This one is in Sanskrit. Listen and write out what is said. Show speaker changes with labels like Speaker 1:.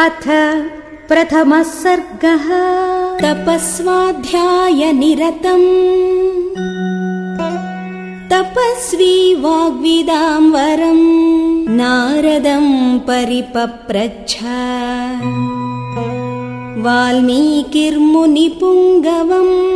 Speaker 1: अथ प्रथमः सर्गः।
Speaker 2: तपस्वाध्यायनिरतम्। तपस्वी वाग्विदाम्बरम् नारदम् परिपप्रच्छ। वाल्मीकिर्मुनिपुङ्गवम्।